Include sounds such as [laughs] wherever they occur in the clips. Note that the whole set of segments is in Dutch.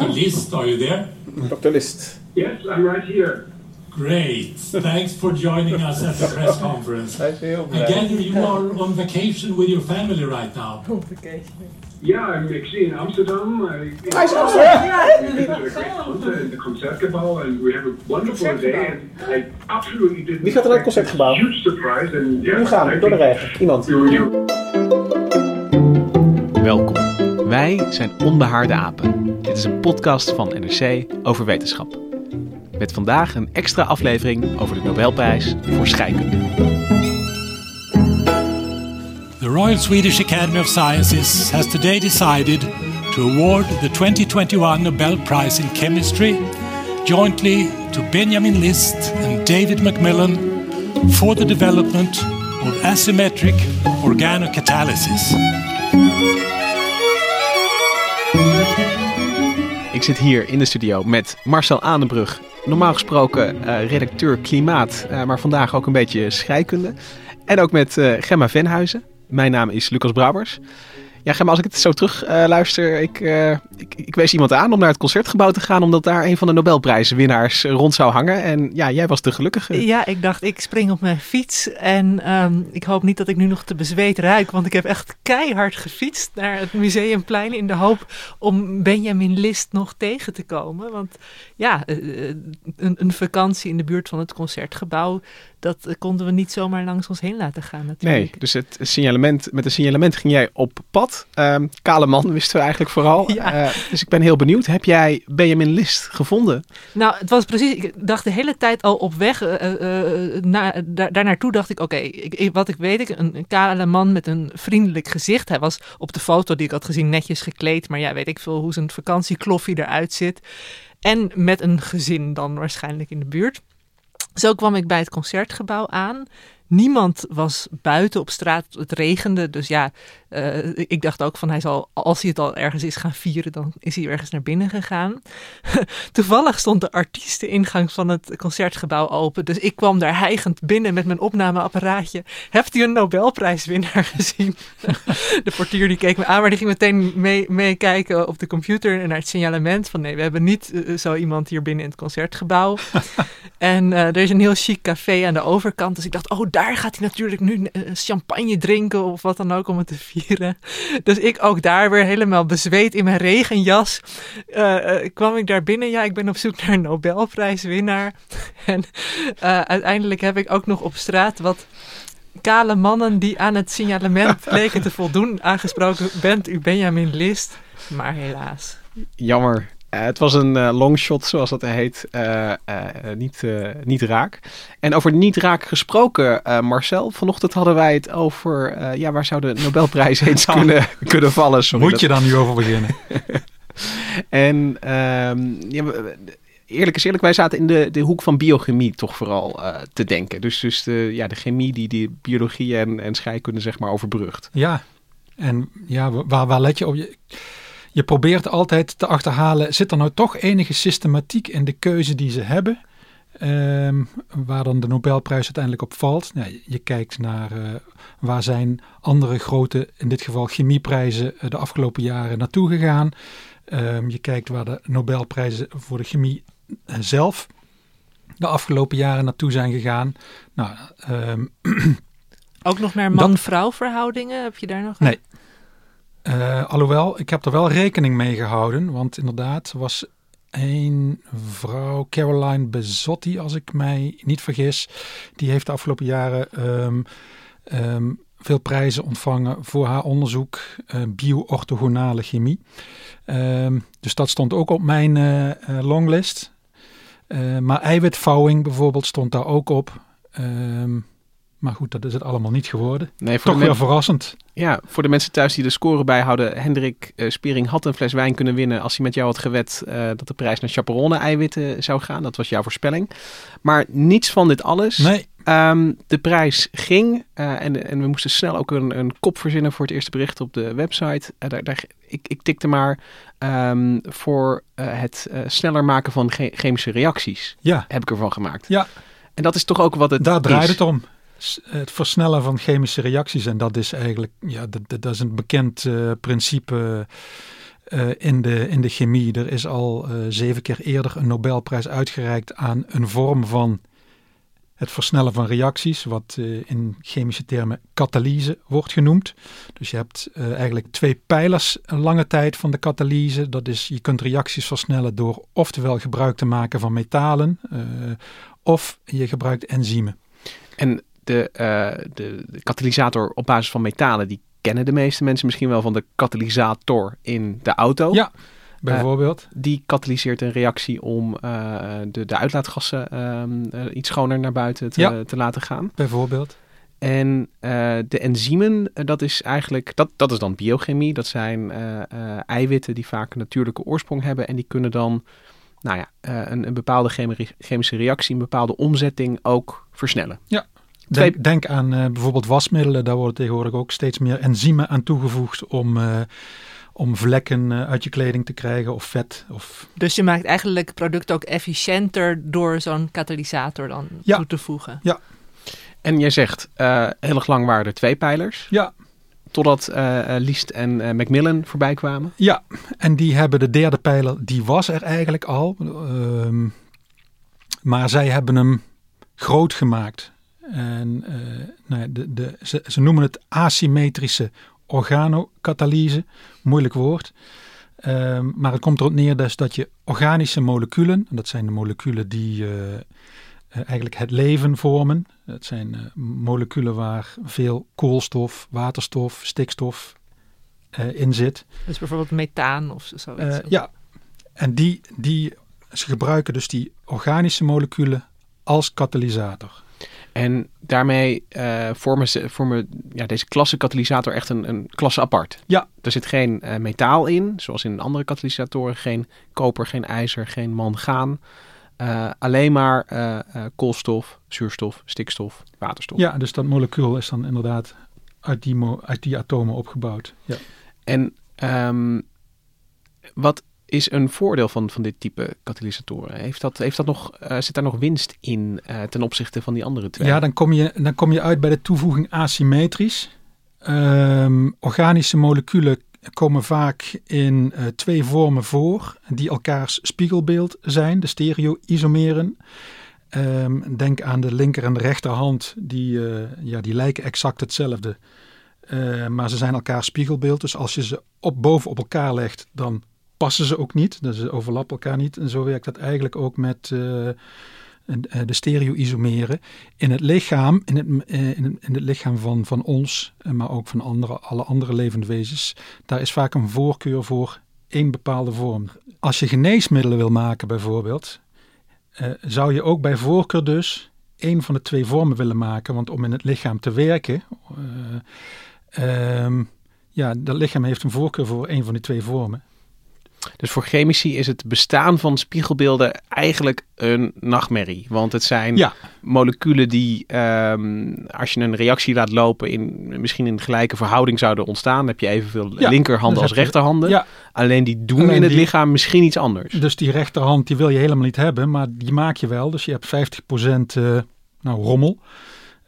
Dr. List, are you there? Dr. List. Yes, I'm right here. Great. Thanks for joining us at the press [laughs] conference. I gather you are on vacation with your family right now. Yeah, I'm actually in Amsterdam. I, Hij is Amsterdam. we in the Concertgebouw and we have a wonderful day. And I absolutely didn't Wie gaat er naar het Concertgebouw? a Huge surprise. And yeah, Nu gaan we, door de regen. Iemand. Welkom. Wij zijn Onbehaarde Apen. Dit is een podcast van NRC over wetenschap. Met vandaag een extra aflevering over de Nobelprijs voor scheikunde. The Royal Swedish Academy of Sciences has today decided to award the 2021 Nobel Prize in Chemistry jointly to Benjamin List and David Macmillan for the development of asymmetric organocatalysis. Ik zit hier in de studio met Marcel Aanenbrug. Normaal gesproken eh, redacteur klimaat, eh, maar vandaag ook een beetje scheikunde. En ook met eh, Gemma Venhuizen. Mijn naam is Lucas Brabers. Ja, Gemma, als ik het zo terug luister, ik, ik, ik wees iemand aan om naar het concertgebouw te gaan, omdat daar een van de Nobelprijswinnaars rond zou hangen. En ja, jij was de gelukkige. Ja, ik dacht, ik spring op mijn fiets en ehm, ik hoop niet dat ik nu nog te bezweet ruik, want ik heb echt keihard gefietst naar het Museumplein in de hoop om Benjamin List nog tegen te komen. Want ja, eh, eh, een, een vakantie in de buurt van het concertgebouw, dat eh, konden we niet zomaar langs ons heen laten gaan natuurlijk. Nee, dus het signalement, met een signalement ging jij op pad. Ehm, kale man wisten we eigenlijk vooral. [laughs] Ja. Dus ik ben heel benieuwd. Heb jij Benjamin List gevonden? Nou, het was precies. Ik dacht de hele tijd al op weg eh, eh, eh, na, daar, daar. Dacht ik: oké, wat ik weet, ik, een, een kale man met een vriendelijk gezicht. Hij was op de foto die ik had gezien netjes gekleed. Maar ja, weet ik veel hoe zijn vakantiekloffie eruit zit. En met een gezin dan waarschijnlijk in de buurt. Zo kwam ik bij het concertgebouw aan. Niemand was buiten op straat. Het regende. Dus ja, eh, ik dacht ook van hij zal, als hij het al ergens is gaan vieren, dan is hij ergens naar binnen gegaan. [laughs] Toevallig stond de artiesteningang van het concertgebouw open. Dus ik kwam daar hijgend binnen met mijn opnameapparaatje. Hebt u een Nobelprijswinnaar [laughs] gezien? [laughs] de portier die keek me aan, maar die ging meteen mee- meekijken op de computer naar het signalement van nee, we hebben niet eh, zo iemand hier binnen in het concertgebouw. en eh, er is een heel chic café aan de overkant. Dus ik dacht, oh, daar gaat hij natuurlijk nu eh, champagne drinken of wat dan ook om het te vieren. Dus ik ook daar weer helemaal bezweet in mijn regenjas. eh, eh, kwam ik daar binnen. Ja, ik ben op zoek naar een Nobelprijswinnaar. [laughs] en uiteindelijk heb ik ook nog op straat wat kale mannen die aan het signalement [laughs] leken te voldoen aangesproken. Bent u Benjamin List? Maar helaas. Jammer. Eh, het was een eh, longshot, zoals dat heet. Eh, niet, niet raak. En over niet raak gesproken, Marcel. Vanochtend hadden wij het over... ja, waar zou de Nobelprijs [laughs] eens kunnen, kunnen vallen? Sorry, Moet je dan nu over beginnen? [laughs] En ehm, ja, eerlijk is eerlijk, wij zaten in de, de hoek van biochemie toch vooral te denken. Dus, dus de, ja, de chemie die die biologie en, en scheikunde zeg maar overbrugt. Ja, en ja, waar, waar let je op? Je, je probeert altijd te achterhalen, zit er nou toch enige systematiek in de keuze die ze hebben? Ehm, waar dan de Nobelprijs uiteindelijk op valt. Ja, je- je kijkt naar eh, waar zijn andere grote, in dit geval chemieprijzen, eh, de afgelopen jaren naartoe gegaan. Ehm, je kijkt waar de Nobelprijzen voor de chemie eh, zelf de afgelopen jaren naartoe zijn gegaan. Nou, ehm, [clears throat] Ook nog naar man-vrouw verhoudingen? Heb je daar nog? Nee. Eh, alhoewel, ik heb er wel rekening mee gehouden. Want inderdaad, was een vrouw, Caroline Bezzotti, als ik mij niet vergis. Die heeft de afgelopen jaren ehm, ehm, veel prijzen ontvangen voor haar onderzoek uh, bio-orthogonale chemie. Ehm, dus dat stond ook op mijn uh, longlist. maar eiwitvouwing bijvoorbeeld stond daar ook op. Maar goed, dat is het allemaal niet geworden. Nee, voor Toch weer verrassend. Ja, voor de mensen thuis die de score bijhouden. Hendrik uh, Spering had een fles wijn kunnen winnen als hij met jou had gewet uh, dat de prijs naar chaperone eiwitten zou gaan. Dat was jouw voorspelling. Maar niets van dit alles. Nee. Um, de prijs ging uh, en, en we moesten snel ook een, een kop verzinnen voor het eerste bericht op de website. daar, daar, ik, ik tikte maar um, voor het sneller maken van chemische reacties. Ja. Heb ik ervan gemaakt. Ja. En dat is toch ook wat het Daar draait het om het versnellen van chemische reacties. En dat is eigenlijk, ja, dat, dat is een bekend uh, principe uh, in, de, in de chemie. Er is al uh, zeven keer eerder een Nobelprijs uitgereikt aan een vorm van het versnellen van reacties, wat in chemische termen katalyse wordt genoemd. Dus je hebt eigenlijk twee pijlers een lange tijd van de katalyse. Dat is, je kunt reacties versnellen door oftewel gebruik te maken van metalen, of je gebruikt enzymen. En de, uh, de, de, katalysator op basis van metalen, die kennen de meeste mensen misschien wel van de katalysator in de auto. Ja, bijvoorbeeld. Uh, die katalyseert een reactie om uh, de, de uitlaatgassen ehm, iets schoner naar buiten te, ja, te laten gaan. Bijvoorbeeld. En de enzymen, dat is eigenlijk, dat, dat is dan biochemie. Dat zijn eiwitten die vaak een natuurlijke oorsprong hebben. En die kunnen dan, nou ja, een, een bepaalde chemische reactie, een bepaalde omzetting ook versnellen. Ja, Denk, denk aan uh, bijvoorbeeld wasmiddelen, daar worden tegenwoordig ook steeds meer enzymen aan toegevoegd om, uh, om vlekken uh, uit je kleding te krijgen of vet. Of... Dus je maakt eigenlijk product ook efficiënter door zo'n katalysator dan ja. toe te voegen. Ja. En jij zegt, heel erg lang waren er twee pijlers. Ja. Totdat Liest en Macmillan voorbij kwamen. Ja, en die hebben de derde pijler, die was er eigenlijk al. Ehm, maar zij hebben hem groot gemaakt. En uh, nou de, de, ze, ze, noemen het asymmetrische organokatalyse. Moeilijk woord. Um, maar het komt erop neer dus dat je organische moleculen, en dat zijn de moleculen die uh, uh, eigenlijk het leven vormen. Dat zijn moleculen waar veel koolstof, waterstof, stikstof in zit. Dus bijvoorbeeld methaan of zoiets? ja, en die, die, ze gebruiken dus die organische moleculen als katalysator. En daarmee uh, vormen, ze, vormen ja, deze klasse katalysator echt een, een klasse apart. Ja. Er zit geen uh, metaal in, zoals in andere katalysatoren. Geen koper, geen ijzer, geen mangaan. Uh, alleen maar koolstof, zuurstof, stikstof, waterstof. Ja, dus dat molecuul is dan inderdaad uit die, uit die atomen opgebouwd. Ja. En um, wat is een voordeel van, van dit type katalysatoren? Heeft dat, heeft dat nog, uh, zit daar nog winst in uh, ten opzichte van die andere twee? Ja, dan kom je, dan kom je uit bij de toevoeging asymmetrisch. Um, organische moleculen komen vaak in uh, twee vormen voor die elkaars spiegelbeeld zijn, de stereo-isomeren. Um, denk aan de linker en de rechterhand, die, ja, die lijken exact hetzelfde. maar ze zijn elkaar spiegelbeeld. Dus als je ze op, boven op elkaar legt, dan passen ze ook niet. Dus ze overlappen elkaar niet. En zo werkt dat eigenlijk ook met uh, de stereo-isomeren. In het lichaam, in het, uh, in het, in het lichaam van, van ons, maar ook van andere, alle andere levende wezens, daar is vaak een voorkeur voor één bepaalde vorm. Als je geneesmiddelen wil maken bijvoorbeeld, zou je ook bij voorkeur dus één van de twee vormen willen maken. Want om in het lichaam te werken, um, ja, dat lichaam heeft een voorkeur voor één van die twee vormen. Dus voor chemici is het bestaan van spiegelbeelden eigenlijk een nachtmerrie. Want het zijn ja. moleculen die, um, als je een reactie laat lopen, in, misschien in gelijke verhouding zouden ontstaan. Dan heb je evenveel ja, linkerhanden als rechterhanden. Ja. Alleen die doen Alleen in het die, lichaam misschien iets anders. Dus die rechterhand die wil je helemaal niet hebben, maar die maak je wel. Dus je hebt 50% uh, nou, rommel.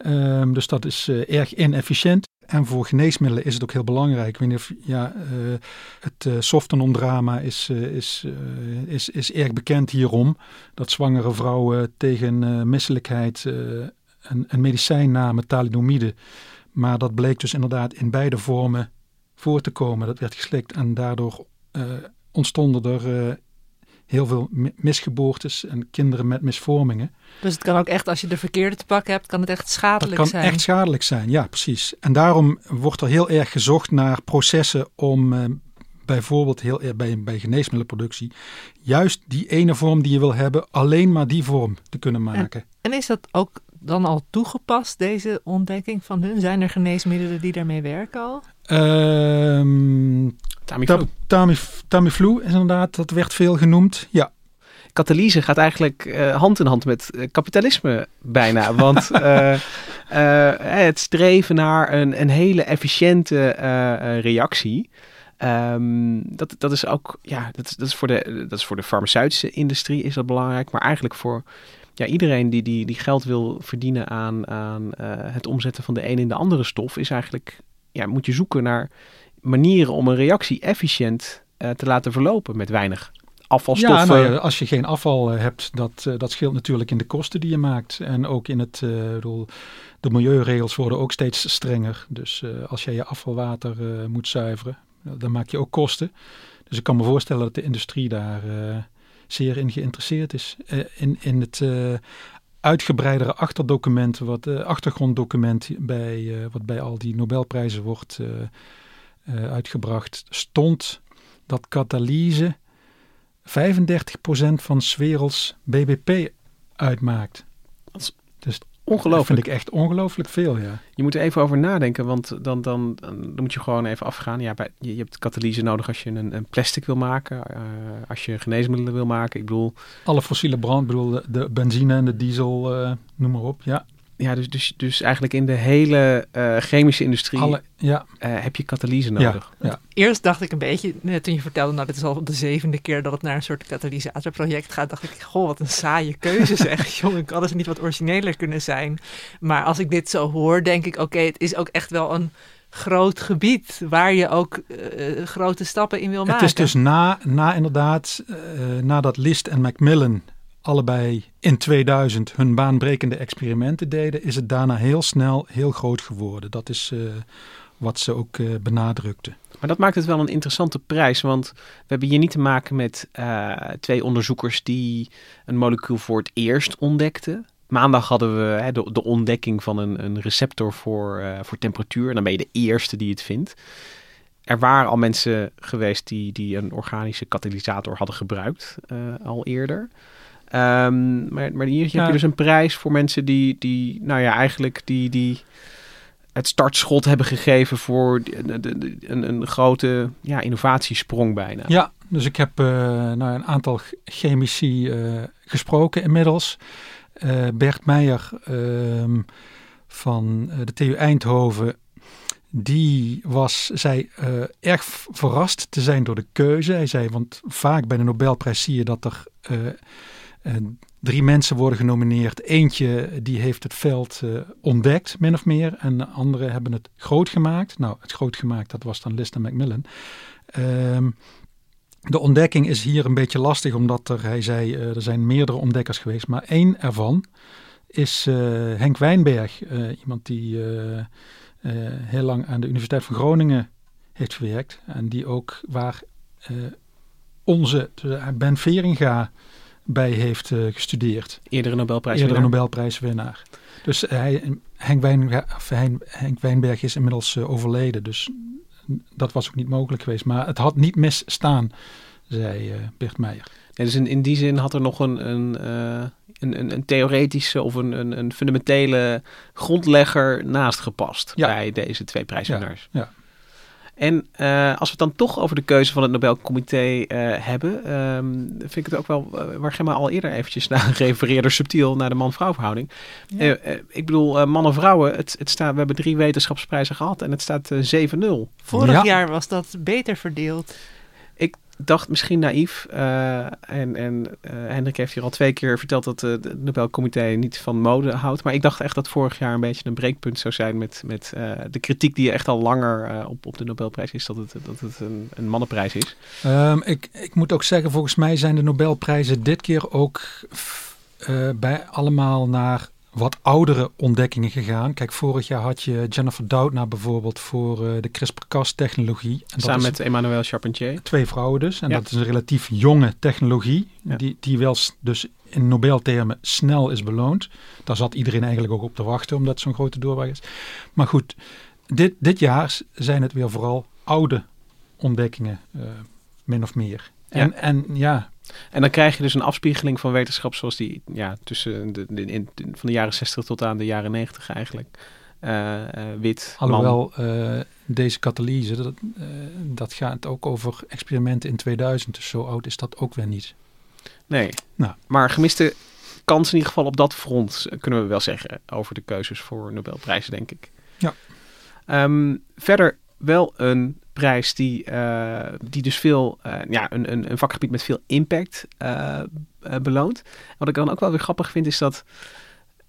Um, dus dat is uh, erg inefficiënt. En voor geneesmiddelen is het ook heel belangrijk. Ik ja, uh, het uh, softenondrama is, uh, is, is, is erg bekend hierom. Dat zwangere vrouwen tegen misselijkheid een, een medicijn namen, thalidomide. Maar dat bleek dus inderdaad in beide vormen voor te komen. Dat werd geslikt en daardoor ontstonden er heel veel mi- misgeboortes en kinderen met misvormingen. Dus het kan ook echt, als je de verkeerde te pakken hebt, kan het echt Dat schadelijk kan zijn. echt schadelijk zijn, ja precies. En daarom wordt er heel erg gezocht naar processen om eh, bijvoorbeeld heel, erg bij, bij geneesmiddelenproductie juist die ene vorm die je wil hebben, alleen maar die vorm te kunnen maken. En is dat ook dan al toegepast, deze ontdekking van hun? Zijn er geneesmiddelen die daarmee werken al? Ehm Tamiflu. Ta- Tamif- Tamiflu is inderdaad, dat werd veel genoemd. Ja, Katalyse gaat eigenlijk eh, hand in hand met eh, kapitalisme bijna. [laughs] Want eh, het streven naar een, een hele efficiënte reactie. ehm, dat, dat is ook, ja, dat dat, is voor de, dat is voor de farmaceutische industrie is dat belangrijk. Maar eigenlijk voor ja, iedereen die, die, die geld wil verdienen aan, aan het omzetten van de een in de andere stof, is eigenlijk, ja, moet je zoeken naar manieren om een reactie efficiënt eh, te laten verlopen met weinig afvalstoffen. Ja, nou als je geen afval eh, hebt, dat, eh, dat scheelt natuurlijk in de kosten die je maakt. En ook in het, ik bedoel, de milieuregels worden ook steeds strenger. Dus als jij je afvalwater moet zuiveren, dan maak je ook kosten. Dus ik kan me voorstellen dat de industrie daar zeer in geïnteresseerd is. In, in het uitgebreidere achterdocument, wat achtergronddocument bij, wat bij al die Nobelprijzen wordt eh, uitgebracht, stond dat katalyse 35% van 's werelds BBP uitmaakt. Dat is dus dat Ongelooflijk. vind ik echt ongelooflijk veel, ja. Je moet er even over nadenken, want dan, dan, dan, moet je gewoon even afgaan. Ja, bij, je, je hebt katalyse nodig als je een, een plastic wil maken, eh, als je geneesmiddelen wil maken. Ik bedoel, Alle fossiele brand, bedoel de, de benzine en de diesel, eh, noem maar op. Ja, ja, dus, dus, dus eigenlijk in de hele eh, chemische industrie alle, ja, eh, heb je katalyse nodig. ja. Eerst dacht ik een beetje, net toen je vertelde, nou dit is al de zevende keer dat het naar een soort katalysatorproject gaat, dacht ik, goh, wat een saaie keuze [laughs] zeg. Jongen, kan het niet wat origineler kunnen zijn? Maar als ik dit zo hoor, denk ik, oké, het is ook echt wel een groot gebied waar je ook eh, grote stappen in wil Het maken. is dus na, na inderdaad, eh, nadat List en Macmillan allebei in 2000 hun baanbrekende experimenten deden, is het daarna heel snel heel groot geworden. Dat is eh, wat ze ook eh, benadrukten. Maar dat maakt het wel een interessante prijs, want we hebben hier niet te maken met eh, twee onderzoekers die een molecuul voor het eerst ontdekten. Maandag hadden we hè, de, de ontdekking van een, een receptor voor, voor temperatuur. En dan ben je de eerste die het vindt. Er waren al mensen geweest die, die een organische katalysator hadden gebruikt al eerder. Ehm, maar, maar hier heb je dus een prijs voor mensen die, die nou ja, eigenlijk die, die het startschot hebben gegeven voor de- de- de- een, een grote ja, innovatiesprong bijna. Ja, dus ik heb eh, nou, een aantal ch- chemici eh, gesproken inmiddels. Eh, Bert Meijer ehm, van de TU Eindhoven, die was, zei, eh, erg verrast te zijn door de keuze. Hij zei, want vaak bij de Nobelprijs zie je dat er drie mensen worden genomineerd. Eentje die heeft het veld eh, ontdekt, min of meer. En de anderen hebben het groot gemaakt. Nou, het groot gemaakt, dat was dan List en Macmillan. Ehm, de ontdekking is hier een beetje lastig, omdat er, hij zei, eh, er zijn meerdere ontdekkers geweest. Maar één ervan is eh, Henk Wijnberg. eh, iemand die eh, eh, heel lang aan de Universiteit van Groningen heeft gewerkt. En die ook waar eh, onze, eh, Ben Veringa bij heeft eh, gestudeerd. Eerdere Nobelprijs. Eerdere Nobelprijswinnaar. Dus hij, Henk, Wijn, of Hein- Henk Wijnberg is inmiddels eh, overleden. Dus dat was ook niet mogelijk geweest. Maar het had niet misstaan, zei eh, Bert Meijer. Ja, dus in, in die zin had er nog een, een, een, een, een theoretische of een, een, een fundamentele grondlegger naast gepast Ja. bij deze twee prijswinnaars. Ja, ja. En eh, als we het dan toch over de keuze van het Nobelcomité eh, hebben, ehm, vind ik het ook wel, eh, waar Gemma al eerder eventjes naar [laughs] refereerde, subtiel naar de man-vrouw verhouding. Ik bedoel, eh, mannen vrouwen, het, het staat, we hebben drie wetenschapsprijzen gehad en het staat eh, 7-0. Vorig Ja. jaar was dat beter verdeeld. Dacht misschien naïef. eh, en en eh, Hendrik heeft hier al twee keer verteld dat eh, het Nobelcomité niet van mode houdt. Maar ik dacht echt dat vorig jaar een beetje een breekpunt zou zijn met, met eh, de kritiek die echt al langer eh, op, op de Nobelprijs is. Dat het, dat het een, een mannenprijs is. Ehm, ik, ik moet ook zeggen, volgens mij zijn de Nobelprijzen dit keer ook eh, bij allemaal naar wat oudere ontdekkingen gegaan. Kijk, vorig jaar had je Jennifer Doudna bijvoorbeeld voor eh, de CRISPR-Cas-technologie. Samen met Emmanuel Charpentier. Twee vrouwen dus. En Ja. dat is een relatief jonge technologie. Ja. Die, die wel dus in Nobeltermen snel is beloond. Daar zat iedereen eigenlijk ook op te wachten, omdat het zo'n grote doorbraak is. Maar goed, dit, dit jaar zijn het weer vooral oude ontdekkingen, eh, min of meer. En, en ja, En dan krijg je dus een afspiegeling van wetenschap zoals die ja, tussen de, de- in, van de jaren 60 tot aan de jaren 90 eigenlijk. Eh, eh, wit, alhoewel eh, deze katalyse, dat, dat gaat ook over experimenten in 2000. Dus zo oud is dat ook weer niet. Nee. Nou. Maar gemiste kans in ieder geval op dat front, kunnen we wel zeggen, over de keuzes voor Nobelprijzen, denk ik. Ja. Ehm, verder wel een prijs die, eh, die dus veel, eh, ja, een, een, een vakgebied met veel impact eh, beloont. Wat ik dan ook wel weer grappig vind, is dat,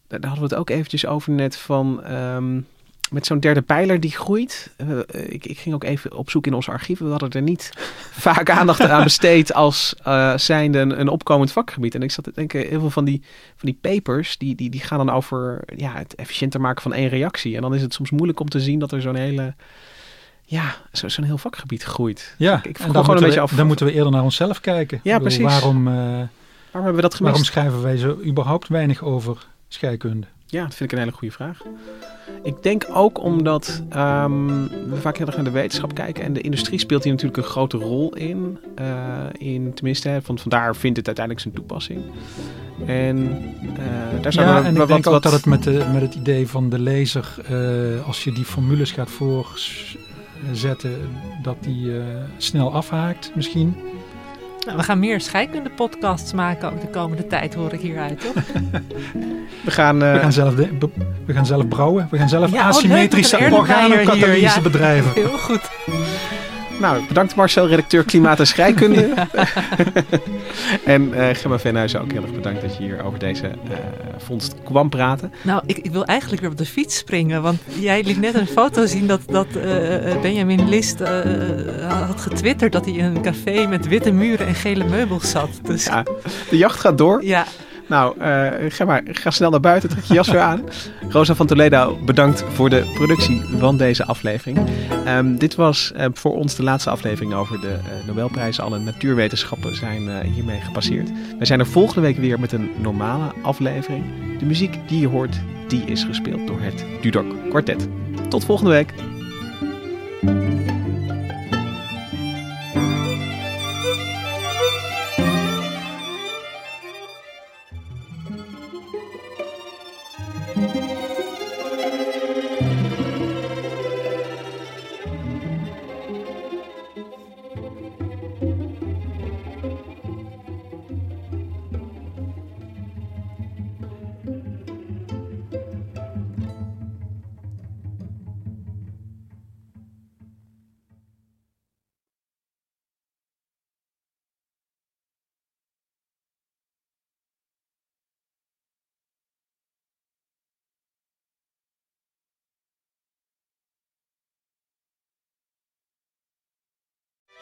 daar hadden we het ook eventjes over net, van ehm, met zo'n derde pijler die groeit. Ik, ik ging ook even op zoek in ons archief. We hadden er niet [laughs] vaak aandacht aan besteed als zijnde een, een opkomend vakgebied. En ik zat te denken, heel veel van die, van die papers, die, die, die gaan dan over ja, het efficiënter maken van één reactie. En dan is het soms moeilijk om te zien dat er zo'n hele, ja, zo, zo'n heel vakgebied groeit. Ja, ik, ik en dan gewoon een moeten, beetje we, af. dan moeten we eerder naar onszelf kijken. Ja, bedoel, precies. Waarom, eh, Waarom hebben we dat gemist? waarom schrijven wij zo überhaupt weinig over scheikunde? Ja, dat vind ik een hele goede vraag. Ik denk ook omdat ehm, we vaak heel erg naar de wetenschap kijken. En de industrie speelt hier natuurlijk een grote rol in. Eh, in tenminste, van, vandaar vindt het uiteindelijk zijn toepassing. En eh, daar zijn ja, we en wat, ik denk wat, ook dat het met, de, met het idee van de lezer, als je die formules gaat voorzetten, dat die eh, snel afhaakt misschien. Nou, we gaan meer scheikunde podcasts maken ook de komende tijd, hoor ik hieruit, toch? we gaan... eh, We gaan zelf, de- we gaan zelf brouwen, we gaan zelf Ja, oh, asymmetrische hier, organokatalyse ja. bedrijven. Heel goed. Nou, bedankt Marcel, redacteur Klimaat en Scheikunde. [laughs] [laughs] en eh Gemma Venhuizen ook heel erg bedankt dat je hier over deze eh, vondst kwam praten. Nou, ik, ik wil eigenlijk weer op de fiets springen. Want jij liet net een foto zien dat, dat eh, Benjamin List had getwitterd dat hij in een café met witte muren en gele meubels zat. Dus Ja, de jacht gaat door. ja, Nou, eh, ga maar, ga snel naar buiten, trek je jas weer aan. Rosa van Toledo, bedankt voor de productie van deze aflevering. Ehm, dit was eh, voor ons de laatste aflevering over de eh, Nobelprijzen. Alle natuurwetenschappen zijn hiermee gepasseerd. Wij zijn er volgende week weer met een normale aflevering. De muziek die je hoort, die is gespeeld door het Dudok Quartet. Tot volgende week.